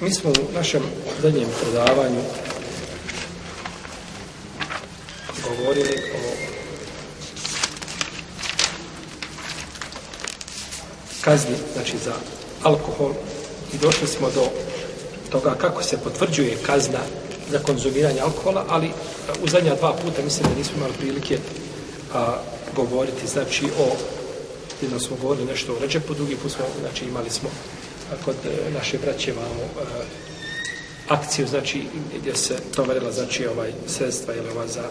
Mi smo u našem zadnjem predavanju govorili o kazni, znači za alkohol i došli smo do toga kako se potvrđuje kazna za konzumiranje alkohola, ali u zadnja dva puta mislim da nismo imali prilike a, govoriti, znači o jedno smo govorili nešto o Ređepu, drugi put smo, znači imali smo kod e, naše braće imamo uh, akciju, znači gdje se tovarila, znači ovaj sredstva ili ova za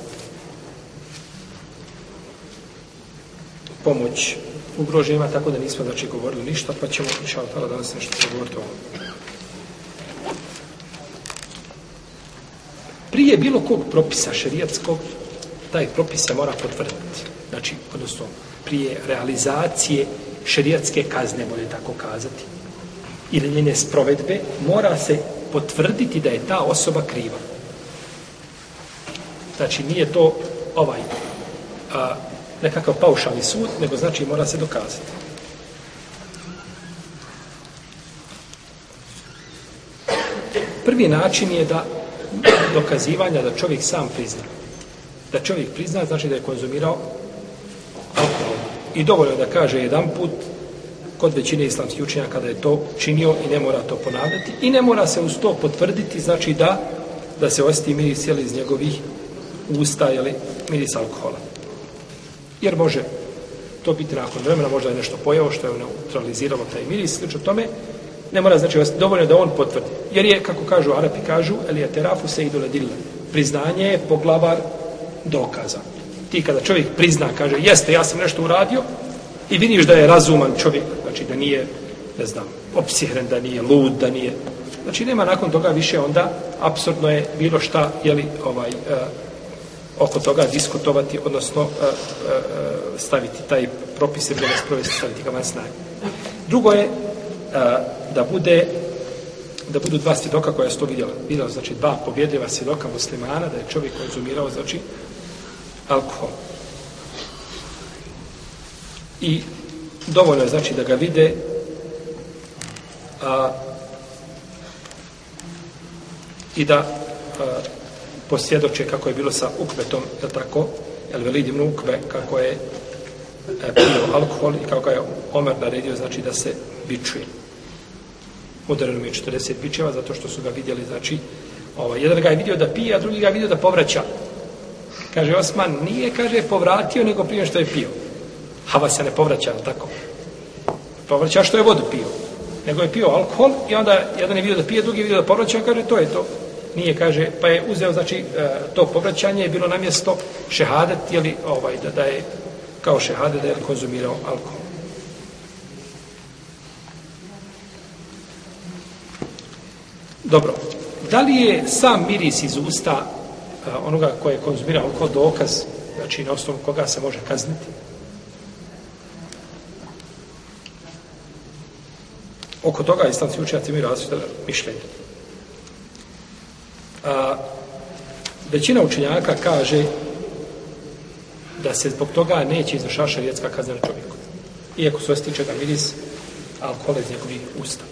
pomoć ugroženima, tako da nismo znači govorili ništa, pa ćemo inša Allah danas nešto govoriti o ovom. Prije bilo kog propisa šerijatskog, taj propis se mora potvrditi. Znači, odnosno, prije realizacije šerijatske kazne, bolje tako kazati, ili njene sprovedbe, mora se potvrditi da je ta osoba kriva. Znači, nije to ovaj a, nekakav paušalni sud, nego znači mora se dokazati. Prvi način je da dokazivanja da čovjek sam prizna. Da čovjek prizna znači da je konzumirao alkohol. I dovoljno da kaže jedan put kod većine islamskih učenjaka da je to činio i ne mora to ponavljati i ne mora se uz to potvrditi znači da da se osjeti miris jeli iz njegovih usta ili miris alkohola. Jer može to biti nakon vremena, možda je nešto pojao što je ono neutraliziralo taj miris, slično tome, ne mora znači dovoljno da on potvrdi. Jer je, kako kažu Arapi, kažu, elija terafu se idu dille. Priznanje je poglavar dokaza. Ti kada čovjek prizna, kaže, jeste, ja sam nešto uradio, i vidiš da je razuman čovjek, znači da nije, ne znam, opsihren, da nije lud, da nije... Znači nema nakon toga više onda, apsurdno je bilo šta, jeli, ovaj, e, oko toga diskutovati, odnosno e, e, e staviti taj propis ili da sprovesti, staviti ga van snage. Drugo je, e, da bude da budu dva svjedoka koja su to vidjela. Vidjela znači dva pobjedljiva svjedoka muslimana da je čovjek konzumirao znači alkohol. I dovoljno je znači da ga vide a, i da a, posvjedoče kako je bilo sa ukvetom, da tako, jel ibn ukve, kako je e, pio alkohol i kako je Omer naredio, znači da se bičuje udareno mi je 40 bičeva zato što su ga vidjeli, znači, ovaj, jedan ga je vidio da pije, a drugi ga je vidio da povraća. Kaže Osman, nije, kaže, povratio, nego prije što je pio. Hava se ne povraća, tako? Povraća što je vodu pio. Nego je pio alkohol i onda jedan je vidio da pije, drugi je vidio da povraća, kaže, to je to. Nije, kaže, pa je uzeo, znači, e, to povraćanje je bilo na mjesto šehadet, jeli, ovaj, da, da je kao šehadet da je konzumirao alkohol. Dobro, da li je sam miris iz usta e, onoga koje je konzumirao kod dokaz, znači na osnovu koga se može kazniti? Oko toga islamski učenjaci imaju različite mišljenje. A, većina učenjaka kaže da se zbog toga neće izvršava šarijetska kazna na čovjeku. Iako se ostiče da miris alkohol iz njegovih usta.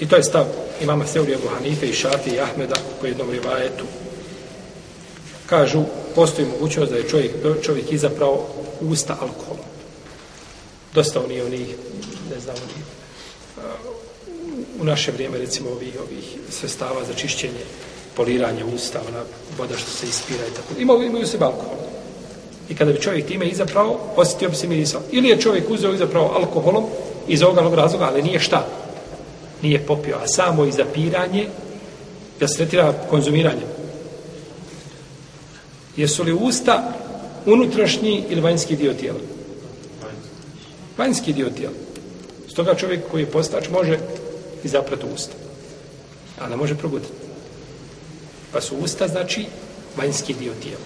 I to je stav imama Seuri Abu Hanife i Šafi i Ahmeda koji jednom rivajetu kažu postoji mogućnost da je čovjek, čovjek izapravo usta alkoholom. Dosta oni onih, ne znam, oni, u naše vrijeme recimo ovih, ovih sestava za čišćenje poliranje usta, ona voda što se ispira i tako. Imaju, imaju se alkohol. I kada bi čovjek time izapravo, osjetio bi se mirisao. Ili je čovjek uzeo izapravo alkoholom iz ovoga razloga, ali nije šta nije popio, a samo izapiranje da se tretira konzumiranje. Jesu li usta unutrašnji ili vanjski dio tijela? Vanjski dio tijela. Stoga čovjek koji je postač može i zaprati usta. A ne može probuditi. Pa su usta znači vanjski dio tijela.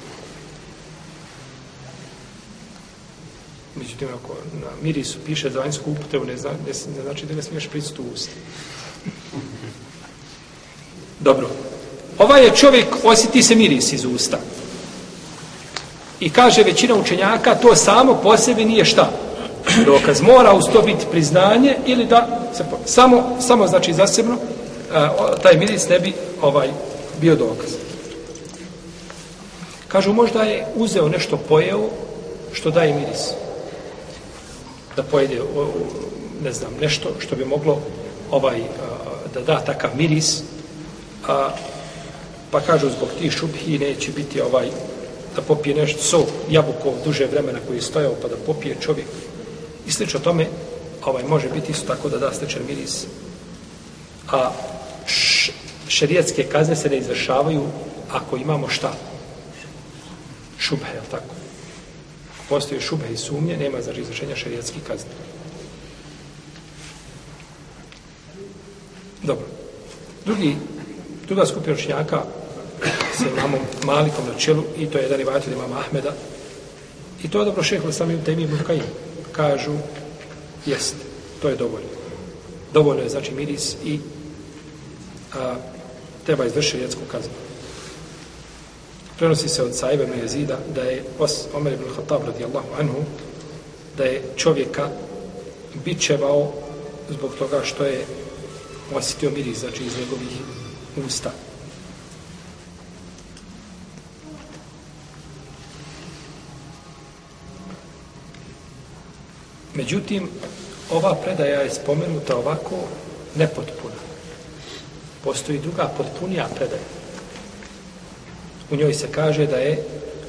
Međutim, ako na mirisu piše za vanjsku upotrebu, ne, zna, ne, ne znači da ne smiješ prisutu usta. Dobro. Ovaj je čovjek, osjeti se miris iz usta. I kaže većina učenjaka, to samo po sebi nije šta. Dokaz mora uz to biti priznanje ili da se, samo, samo znači zasebno e, a, taj miris ne bi ovaj bio dokaz. Kažu, možda je uzeo nešto pojeo što daje miris. Da pojede, o, o, ne znam, nešto što bi moglo ovaj, a, da da takav miris, a, pa kažu zbog tih šubhi neće biti ovaj da popije nešto sok, jabukov duže vremena koji je stojao pa da popije čovjek. I slično tome, ovaj može biti isto tako da da stečan miris. A š, šerijatske kazne se ne izvršavaju ako imamo šta? Šubhe, je tako? Postoje šubhe i sumnje, nema znači izvršenja šerijatskih kazne. Dobro. Drugi, druga skupina učenjaka sa imamom Malikom na čelu i to je jedan ivatelj imama Ahmeda. I to je dobro šehlo samim temi ibn Kajim. Kažu, jest, to je dovoljno. Dovoljno je znači miris i a, treba izvršiti jetsku kaznu. Prenosi se od Saiba ibn Jezida da je os Omer ibn Khattab radijallahu anhu da je čovjeka bičevao zbog toga što je osjetio miris, znači iz njegovih usta. Međutim, ova predaja je spomenuta ovako nepotpuna. Postoji druga potpunija predaja. U njoj se kaže da je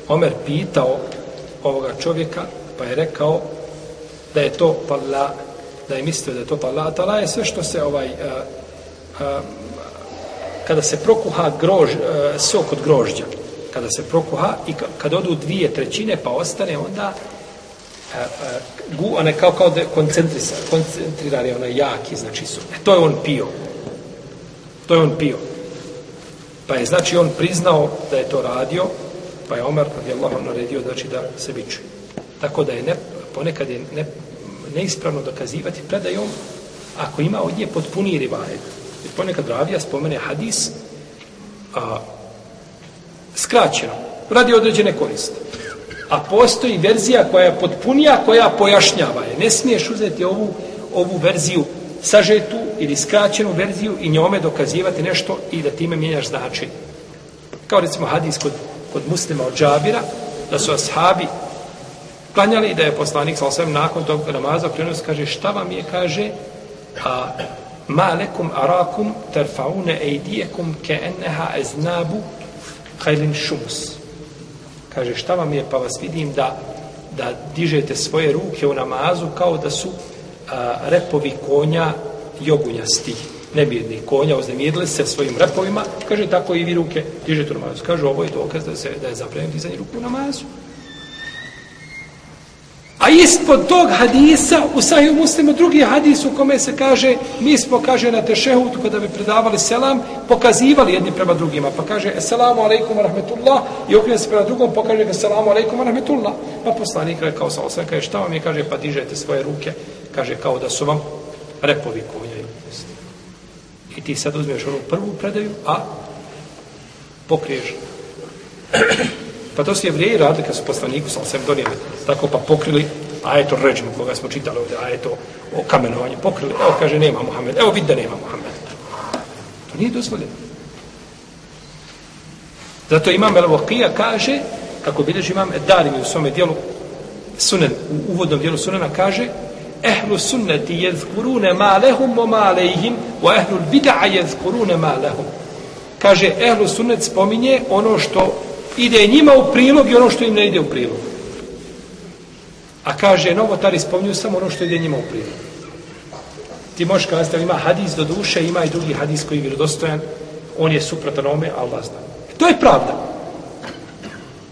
Omer pitao ovoga čovjeka, pa je rekao da je to pala, da je mislio da je to pala. Tala je sve što se ovaj, a, a, kada se prokuha grož, a, sok od grožđa, kada se prokuha i kada odu dvije trećine pa ostane, onda gu, je kao, kao da koncentrisa, koncentriran je onaj jaki, znači su. E, to je on pio. To je on pio. Pa je, znači, on priznao da je to radio, pa je Omer, kad je Allah naredio, znači, da se bičuje. Tako da je ne, ponekad je ne, neispravno dokazivati predajom, ako ima od nje potpuniji rivajet. Jer ponekad ravija spomene hadis, a, skraćeno, radi određene koriste. A postoji verzija koja je potpunija, koja pojašnjava je. Ne smiješ uzeti ovu, ovu verziju sažetu ili skraćenu verziju i njome dokazivati nešto i da time mijenjaš značenje. Kao recimo hadis kod, kod muslima od džabira, da su ashabi klanjali da je poslanik sa osvijem nakon tog namaza prenos kaže šta vam je, kaže a ma lekum arakum tarfaune ejdijekum ke enneha eznabu hajlin šumus kaže šta vam je? Pa vas vidim da da dižete svoje ruke u namazu kao da su a, repovi konja jogunjasti nebjedni konja uznemirili se svojim repovima. Kaže tako i vi ruke dižete u namazu. Kaže ovo je dokaz da, se, da je zabranjeno dizanje ruku u namazu. A ispod tog hadisa u sahiju muslimu drugi hadis u kome se kaže mi smo kaže na tešehutu kada bi predavali selam pokazivali jedni prema drugima. Pa kaže assalamu alaikum wa rahmetullah i okrije se prema drugom pa pokaže assalamu alaikum wa rahmetullah pa poslanik rekao sa osam kaže šta vam je? Kaže pa dižete svoje ruke. Kaže kao da su vam repovi konja i ti sad uzmeš onu prvu predaju a pokriješ. Pa to su jevrijeji radili kad su poslaniku sa osam donijeli. Tako pa pokrili ajeto ređmu koga smo čitali ovdje, ajeto o kamenovanju. Pokrili, evo kaže nema Muhammed, evo vidi da nema Muhammed. To nije dozvoljeno. Zato imam Elvokija kaže, kako vidiš imam Edarim u svome dijelu sunen, u uvodnom dijelu sunena kaže ehlu sunneti jezkurune ma lehum o ma lehim o ehlu vida'a jezkurune ma lehum kaže ehlu sunnet spominje ono što ide njima u prilog i ono što im ne ide u prilog. A kaže, novotari spominju samo ono što ide njima u prilog. Ti možeš kazati, ali ima hadis do duše, ima i drugi hadis koji je vjerodostojan, on je suprotan ome, Allah zna. To je pravda.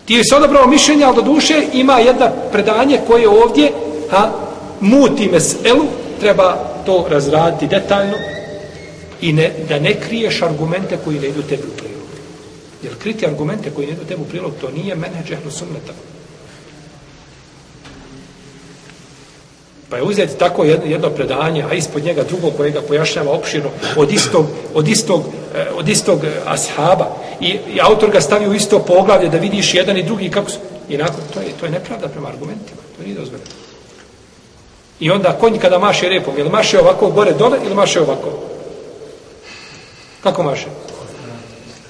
Ti je se odabrao mišljenje, ali do duše ima jedna predanje koje ovdje ha, muti meselu, treba to razraditi detaljno i ne, da ne kriješ argumente koji ne idu tebi u prilog. Jer kriti argumente koji ne idu tebu prilog, to nije menedž ehlu sunneta. Pa je uzeti tako jedno, jedno predanje, a ispod njega drugo koje ga pojašnjava opširno od istog, od istog, eh, od istog eh, ashaba. I, I autor ga stavi u isto poglavlje da vidiš jedan i drugi kako su... I nakon, to je, to je nepravda prema argumentima. To nije dozvoljeno. I onda konj kada maše repom, ili maše ovako gore dole ili maše ovako? Kako maše?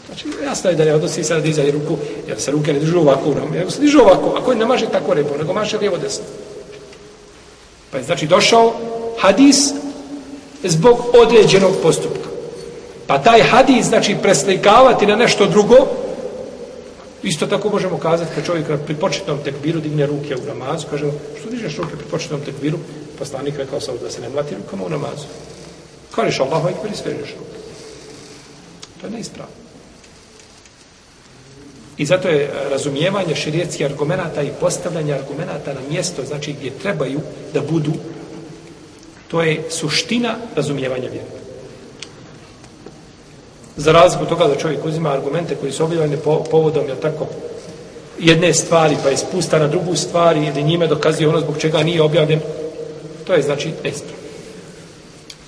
Znači, jasno je da ne odnosi se dizanje ruku, jer se ruke ne držu ovako, nego se dižu ovako, ako ne maše tako repom, nego maše lijevo desno. Pa je znači došao hadis zbog određenog postupka. Pa taj hadis, znači, preslikavati na nešto drugo, isto tako možemo kazati kad čovjek pri početnom tekbiru digne ruke u namazu, kaže, što dižeš ruke pri početnom tekbiru? Poslanik rekao sam da se ne mlati rukama u namazu. Kažeš Allahu ekber i sve ruke. To je neispravno. I zato je eh, razumijevanje širijetskih argumenta i postavljanje argumenta na mjesto, znači gdje trebaju da budu, to je suština razumijevanja vjera. Za razliku toga da čovjek uzima argumente koji su objavljeni po, povodom, je tako, jedne stvari, pa je spusta na drugu stvari ili njime dokazuje ono zbog čega nije objavljen, to je znači neispravno.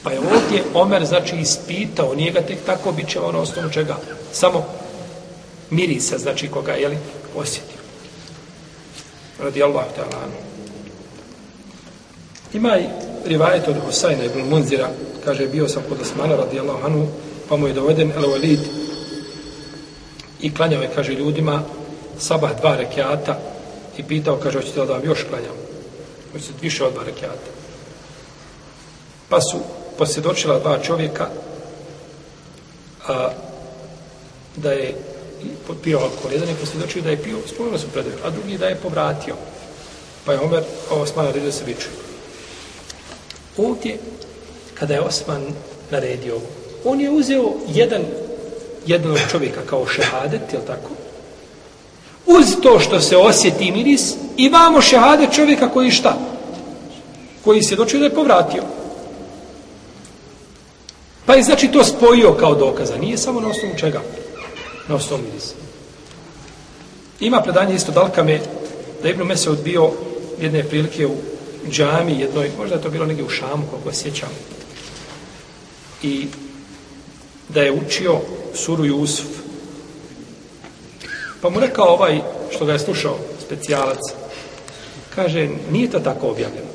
Pa je ovdje Omer znači ispitao, nije ga tek tako bit će ono osnovu čega, samo mirisa, znači koga je li osjetio. Radi Allah ta'ala. Ima i rivajet od Husajna ibn Munzira, kaže, bio sam kod Osmana radi Allah anu, pa mu je doveden El Walid i klanjao je, kaže, ljudima sabah dva rekiata i pitao, kaže, hoćete da vam još klanjam? Hoćete više od dva rekiata? Pa su posjedočila dva čovjeka a, da je pio alkohol. Jedan je posvjedočio da je pio, spomenuo se predaju, a drugi da je povratio. Pa je Omer, Osman naredio se viču. Ovdje, kada je Osman naredio ovo, on je uzeo jedan, jednog čovjeka kao šehadet, je tako? Uz to što se osjeti miris, imamo šehadet čovjeka koji šta? Koji se dočio da je povratio. Pa je znači to spojio kao dokaza. Nije samo na osnovu čega? Na osnovu mirisa. Ima predanje isto dalkame da Ibn Mesud bio jedne prilike u džami jednoj, možda je to bilo negdje u Šamu, koliko sjećam. I da je učio suru Jusuf. Pa mu rekao ovaj što ga je slušao, specijalac, kaže, nije to tako objavljeno.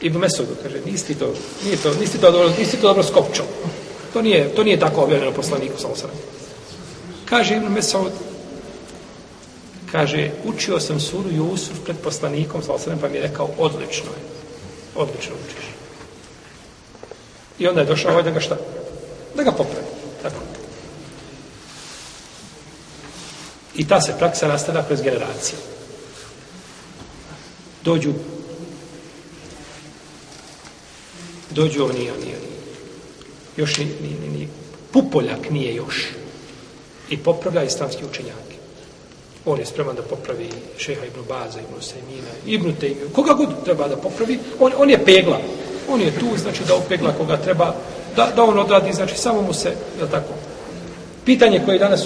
Ibn Mesudu kaže, nisi to, nije to, nisi to dobro, nisi to dobro skopčao. To nije, to nije tako objavljeno poslaniku, samo sam. Kaže Ibn Mesaud, kaže, učio sam suru Jusuf pred poslanikom, sam pa mi je rekao, odlično je. Odlično učiš. I onda je došao ovaj da ga šta? Da ga popravi. Tako. I ta se praksa nastavlja kroz generacije. Dođu dođu oni, oni, oni. Još ni, ni, ni, ni pupoljak nije još. I popravlja islamski učenjaki. On je spreman da popravi šeha Ibnu Baza, Ibnu Sejmina, Ibnu Tejmiju. Koga god treba da popravi, on, on je pegla. On je tu, znači da upegla koga treba, da, da on odradi, znači samo mu se, je tako. Pitanje koje danas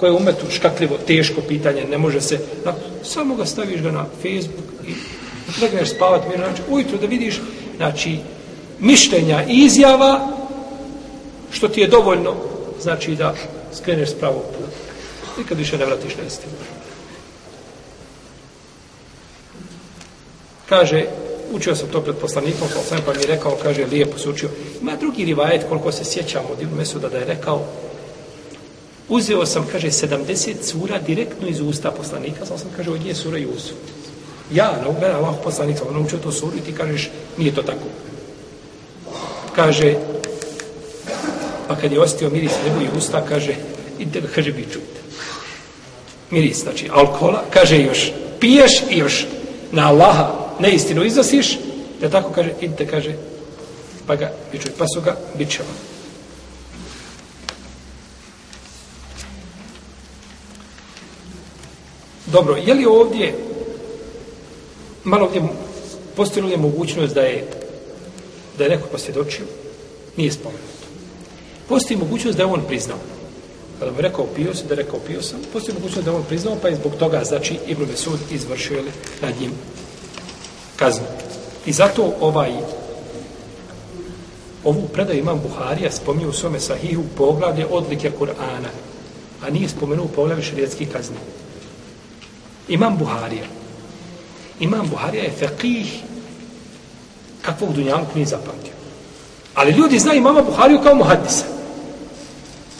koje je umetu škakljivo, teško pitanje, ne može se, na, samo ga staviš ga na Facebook i legneš spavati mirno, znači ujutro da vidiš, znači, mišljenja i izjava što ti je dovoljno znači da skreneš s pravog puta. Nikad više ne vratiš na istinu. Kaže, učio sam to pred poslanikom, pa sam pa mi je rekao, kaže, lijepo se učio. Ima drugi rivajet, koliko se sjećamo od Ibn Mesuda, da je rekao, uzeo sam, kaže, 70 sura direktno iz usta poslanika, sam sam, kaže, od nje sura Jusuf. Ja, na no, Allah poslanik, sam naučio to suru i ti kažeš, nije to tako kaže, pa kad je ostio miris nebu i usta, kaže, idite kaže, bi čujte. Miris, znači, alkohola, kaže još, piješ i još na Allaha neistinu iznosiš, da tako kaže, idite, kaže, pa ga bičuj, pa su ga bičeva. Dobro, je li ovdje malo ovdje postoji mogućnost da je da je neko posvjedočio, nije spomenuto. Postoji mogućnost da je on priznao. Kada mu je rekao pio sam, da je rekao pio sam, postoji mogućnost da je on priznao, pa je zbog toga, znači, Ibn Mesud izvršio li nad njim kaznu. I zato ovaj ovu predaju imam Buharija spominju u svome sahihu poglavlje odlike Kur'ana, a nije spomenuo poglavlje širijetskih kazni. Imam Buharija. Imam Buharija je faqih kakvog dunjanku nije zapamtio. Ali ljudi znaju imama Buhariju kao muhadisa.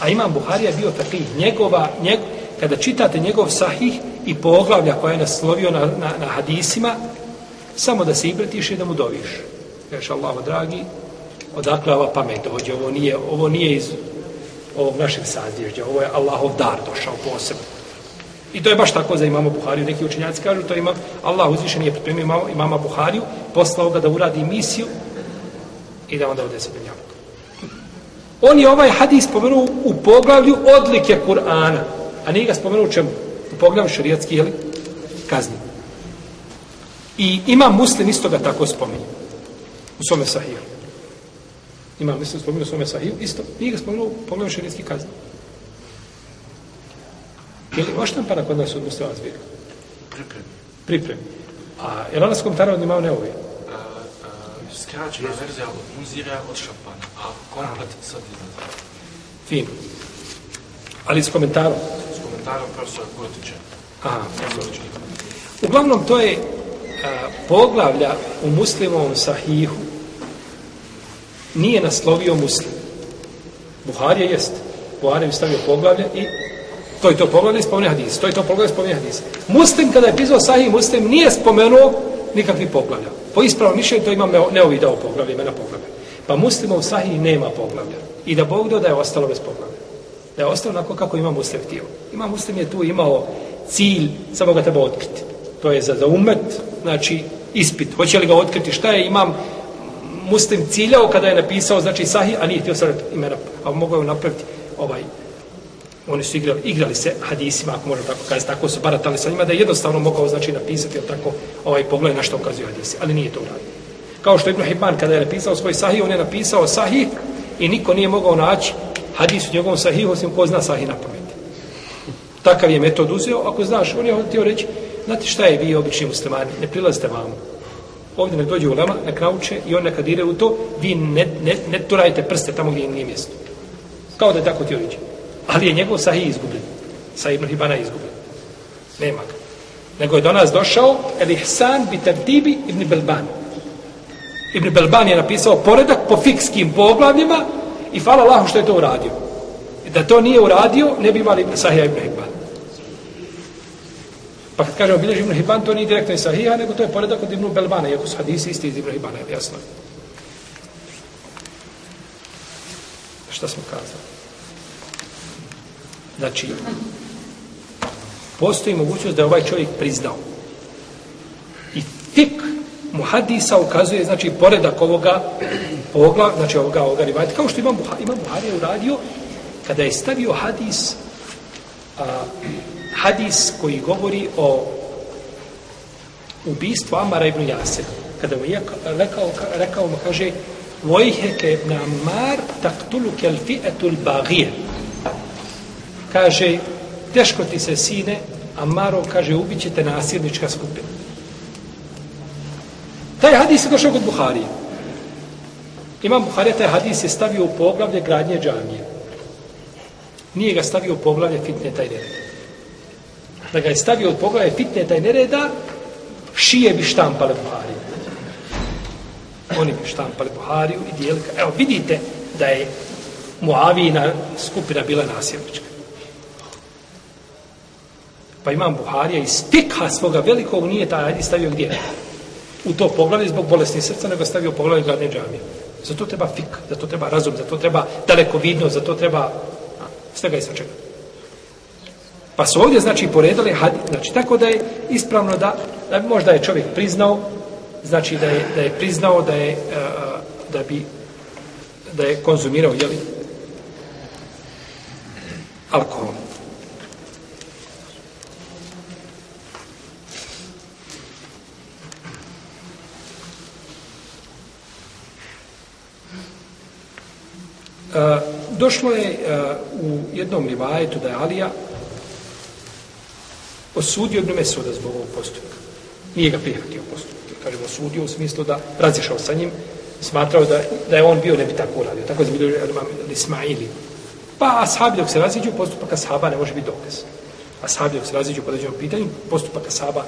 A imam Buharija bio takih njegova, njeg, kada čitate njegov sahih i poglavlja koja je naslovio na, na, na hadisima, samo da se ibretiš i da mu doviš. Kažeš Allaho dragi, odakle ova pamet dođe, ovo nije, ovo nije iz ovog našeg sazježđa, ovo je Allahov dar došao posebno. I to je baš tako za imamo Buhariju. Neki učenjaci kažu, to ima Allah uzvišen je pripremio imama, imama Buhariju, poslao ga da uradi misiju i da onda ode se dunjavak. On je ovaj hadis spomenuo u poglavlju odlike Kur'ana, a nije ga spomenuo u čemu? U poglavlju šarijatskih, jeli? Kazni. I ima muslim isto ga tako spominje. U svome sahiju. Ima muslim spomenuo u svome sahiju, isto. Nije ga spomenuo u poglavlju šarijatskih kazni. Je li oštampana kod nas od muslima zbira? Pripremi. Pripremi. A je li ona s komentarom od imao neovi? Skraćena verzija od muzira od šampana, a komplet sad iznad. Fin. Ali s komentarom? S komentarom profesora Kurtića. Aha, profesor. Uglavnom, to je a, poglavlja u muslimovom sahihu nije naslovio muslim. Buharija jest. Buharija je stavio poglavlje i To je to poglavlje spomeni hadis. To je to poglavlje spomeni hadis. Muslim kada je pisao sahih muslim nije spomenuo nikakvi poglavlja. Po ispravnom mišljenju to ima neovidao poglavlje, imena poglavlja. Pa muslima u sahih nema poglavlja. I da Bog da je ostalo bez poglavlja. Da je ostalo onako kako ima muslim htio. Ima muslim je tu imao cilj, samo ga treba otkriti. To je za, za umet, znači ispit. Hoće li ga otkriti šta je, imam muslim ciljao kada je napisao, znači sahih, a nije htio sad imena, a mogu je napraviti ovaj oni su igrali, igrali se hadisima, ako možemo tako kazati, tako su baratali sa njima, da je jednostavno mogao znači napisati ili tako ovaj pogled na što ukazuju hadisi, ali nije to uradio. Kao što Ibn Hibban kada je napisao svoj sahih, on je napisao sahih i niko nije mogao naći hadis u njegovom sahihu, osim ko zna sahih na pamet. Takav je metod uzeo, ako znaš, on je htio reći, znate šta je vi obični muslimani, ne prilazite vamo. Ovdje ne dođe u lama, nek nauče i on nekad ide u to, vi ne, ne, ne turajte prste tamo gdje nije mjesto. Kao da je tako htio reći. Ali je njegov sahih izgubljen. Sa Ibn Hibana izgubljen. Nema ga. Nego je do nas došao El Ihsan bi tertibi Ibn Belban. Ibn Belban je napisao poredak po fikskim poglavljima i hvala Allahu što je to uradio. Da to nije uradio, ne bi imali sahih Ibn Hibban. Pa kad kažemo bilježi Ibn Hibban, to nije direktno iz Sahija, nego to je poredak od Ibn Belbana, iako su hadisi isti iz Ibn Hibbana, jasno. Šta smo kazali? Znači, postoji mogućnost da je ovaj čovjek priznao. I tik mu hadisa ukazuje, znači, poredak ovoga pogla, znači ovoga, ovoga rivajta, kao što imam, Buhari, imam Buhari je uradio, kada je stavio hadis, a, hadis koji govori o ubistvu Amara ibn Jasir. Kada mu je rekao, rekao mu, kaže, Vojheke ibn Amar taktulu kel fi'etul bagije kaže, teško ti se sine, a Maro kaže, ubićete nasilnička skupina. Taj hadis je došao kod Buharije. Imam Buharija, taj hadis je stavio u poglavlje gradnje džamije. Nije ga stavio u poglavlje fitne taj nereda. Da ga je stavio u poglavlje fitne taj nereda, šije bi štampale Buhariju. Oni bi štampali Buhariju i dijelika. Evo, vidite da je Muavina skupina bila nasilnička. Pa imam Buharija iz pikha svoga velikog nije taj hadis stavio gdje? U to poglavlje zbog bolesti srca, nego stavio poglavlje gradne džamije. Zato treba fik, zato treba razum, zato treba daleko vidno, zato treba svega i svačega. Pa su ovdje, znači, poredali hadis, znači, tako da je ispravno da, da možda je čovjek priznao, znači, da je, da je priznao da je, da bi, da je konzumirao, jeli, alkohol. E, došlo je e, u jednom rivajetu da je Alija osudio Ibn Mesuda zbog ovog postupka. Nije ga prihvatio postupak. Kažemo, osudio u smislu da razišao sa njim, smatrao da, da je on bio, ne bi tako uradio. Tako je bilo Ismaili. Pa ashabi dok se raziđu, postupak ashaba ne može biti dokaz. Ashabi dok se raziđu po određenom pitanju, postupak ashaba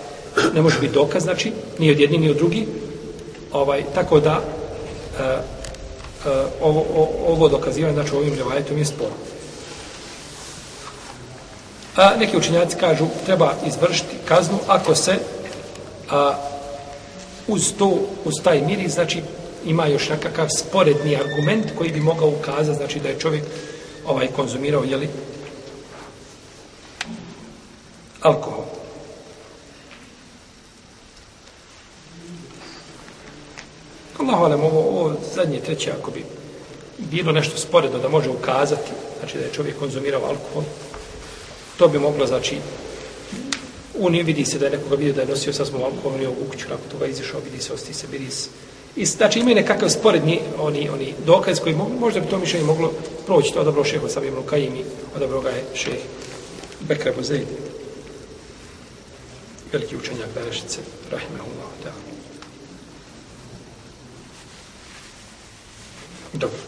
ne može biti dokaz, znači, ni od jedni, ni od drugi. Ovaj, tako da, uh, Eh, ovo, ovo dokazivanje, znači ovim rivajetom je sporo. A, neki učinjaci kažu treba izvršiti kaznu ako se a, uz to, uz taj miris, znači ima još nekakav sporedni argument koji bi mogao ukazati, znači da je čovjek ovaj konzumirao, jeli, alkohol. Allahu alem, ovo, ovo zadnje treće, ako bi bilo nešto sporedno da može ukazati, znači da je čovjek konzumirao alkohol, to bi moglo, znači, u nije vidi se da je nekoga vidio da je nosio sa svom alkohol, nije u kuću, nakon toga izišao, vidi se, osti se miris. I znači imaju nekakav sporedni oni, oni dokaz koji mo, možda bi to mišljenje moglo proći, to odabro šeho sa Ibn i odabro ga je šeh Bekra Buzeid, veliki učenjak Berešice, rahimahullahu da. Dobro.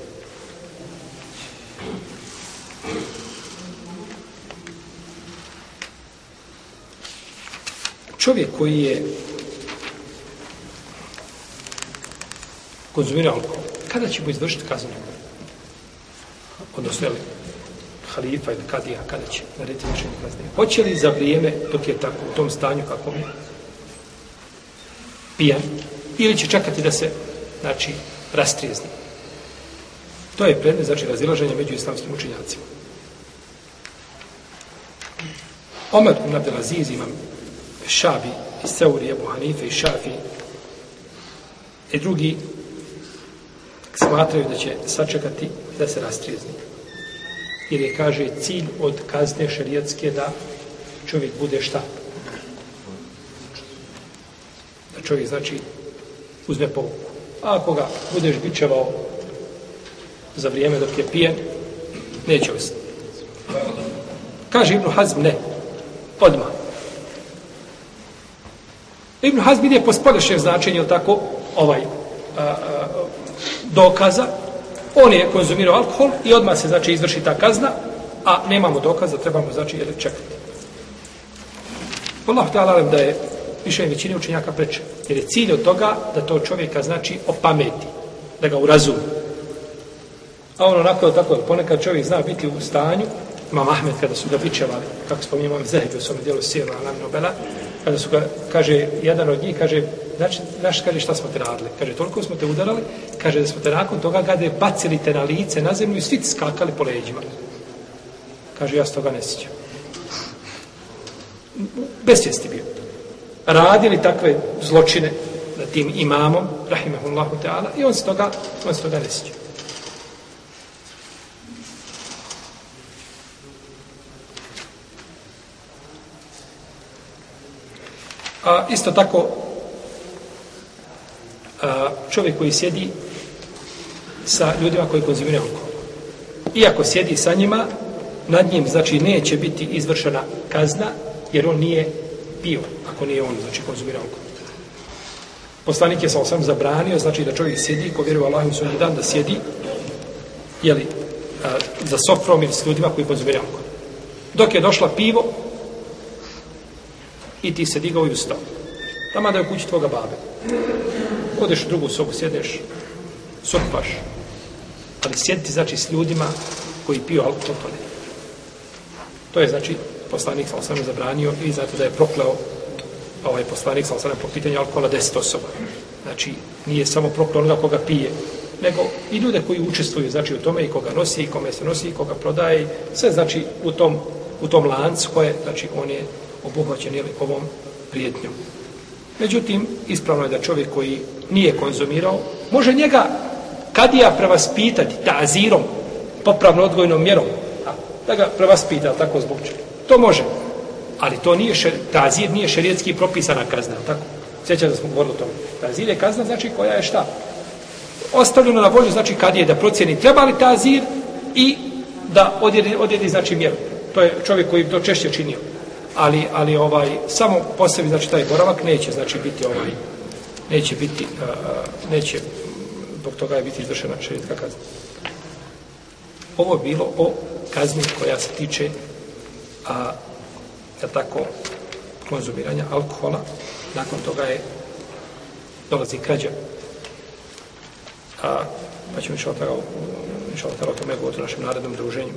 Čovjek koji je konzumira alkohol, kada će mu izvršiti kaznu? Odnosno, li, halifa ili kadija, kada će narediti izvršenje kazne? Hoće li za vrijeme, dok je tako, u tom stanju kako je, pijan, ili će čekati da se, znači, rastrijezni? To je predmet, znači, razilaženja među islamskim učenjacima. Omer ibn Abdelaziz imam Šabi i Seuri, Ebu Hanife i Šafi i drugi smatraju da će sačekati da se rastrijezni. Jer je, kaže, cilj od kazne šarijetske da čovjek bude šta? Da čovjek, znači, uzme pouku. A ako ga budeš bičevao za vrijeme dok je pijen, neće ostati. Kaže Ibn Hazm, ne. Odmah. Ibn Hazm ide po spodešćem značenju, tako, ovaj, a, a, dokaza, on je konzumirao alkohol i odmah se, znači, izvrši ta kazna, a nemamo dokaza, trebamo, znači, jeli, čekati. Allah te da je više većine učenjaka preče. Jer je cilj od toga da to čovjeka, znači, opameti, da ga urazumi. A ono onako tako, ponekad čovjek zna biti u stanju, Imam Ahmed kada su ga bičevali, kako spominje imam Zahebi u svom dijelu Sijela Alam Nobela, kada su ga, kaže, jedan od njih, kaže, znači, znaš, kaže, šta smo te radili? Kaže, toliko smo te udarali, kaže, da smo te nakon toga gade bacili te na lice, na zemlju i svi ti skakali po leđima. Kaže, ja s toga ne sjećam. Bez svijesti bio. Radili takve zločine na tim imamom, rahimahullahu ta'ala, i on se toga, on se toga ne sjećam. A isto tako a, čovjek koji sjedi sa ljudima koji konzumiraju alkohol. Iako sjedi sa njima, nad njim, znači, neće biti izvršena kazna, jer on nije pio, ako nije on, znači, konzumirao alkohol. Poslanik je sa osam zabranio, znači, da čovjek sjedi, ko vjeruje Allahom su dan, da sjedi, jeli, a, za sofrom ili s ljudima koji konzumiraju alkohol. Dok je došla pivo, i ti se digao i ustao. Tamo da je u kući tvoga babe. Odeš u drugu sobu, sjedeš, sopaš. Ali sjediti, znači, s ljudima koji piju alkohol, to ne. To je, znači, poslanik sa osam zabranio i zato da je prokleo ovaj poslanik sa osam po pitanju alkohola deset osoba. Znači, nije samo prokleo onoga koga pije, nego i ljude koji učestvuju, znači, u tome i koga nosi, i kome se nosi, i koga prodaje, sve, znači, u tom, u tom lancu koje, znači, on je obuhvaćen ili ovom prijetnjom. Međutim, ispravno je da čovjek koji nije konzumirao, može njega kadija prevaspitati tazirom, popravno odgojnom mjerom, da ga prevaspita, tako zbog čega. To može, ali to nije šer, tazir nije šerijetski propisana kazna, tako? Sjećam da smo govorili o tome. Tazir je kazna, znači koja je šta? Ostavljeno na volju, znači kad je da procjeni treba li tazir i da odjedi, odjedi znači mjeru. To je čovjek koji to češće činio ali, ali ovaj samo po sebi znači taj boravak neće znači biti ovaj neće biti uh, neće zbog toga je biti izvršena šerijetska kazna ovo je bilo o kazni koja se tiče a ja tako konzumiranja alkohola nakon toga je dolazi krađa a pa ćemo išao tako išao tako o tome govoriti u našem narednom druženju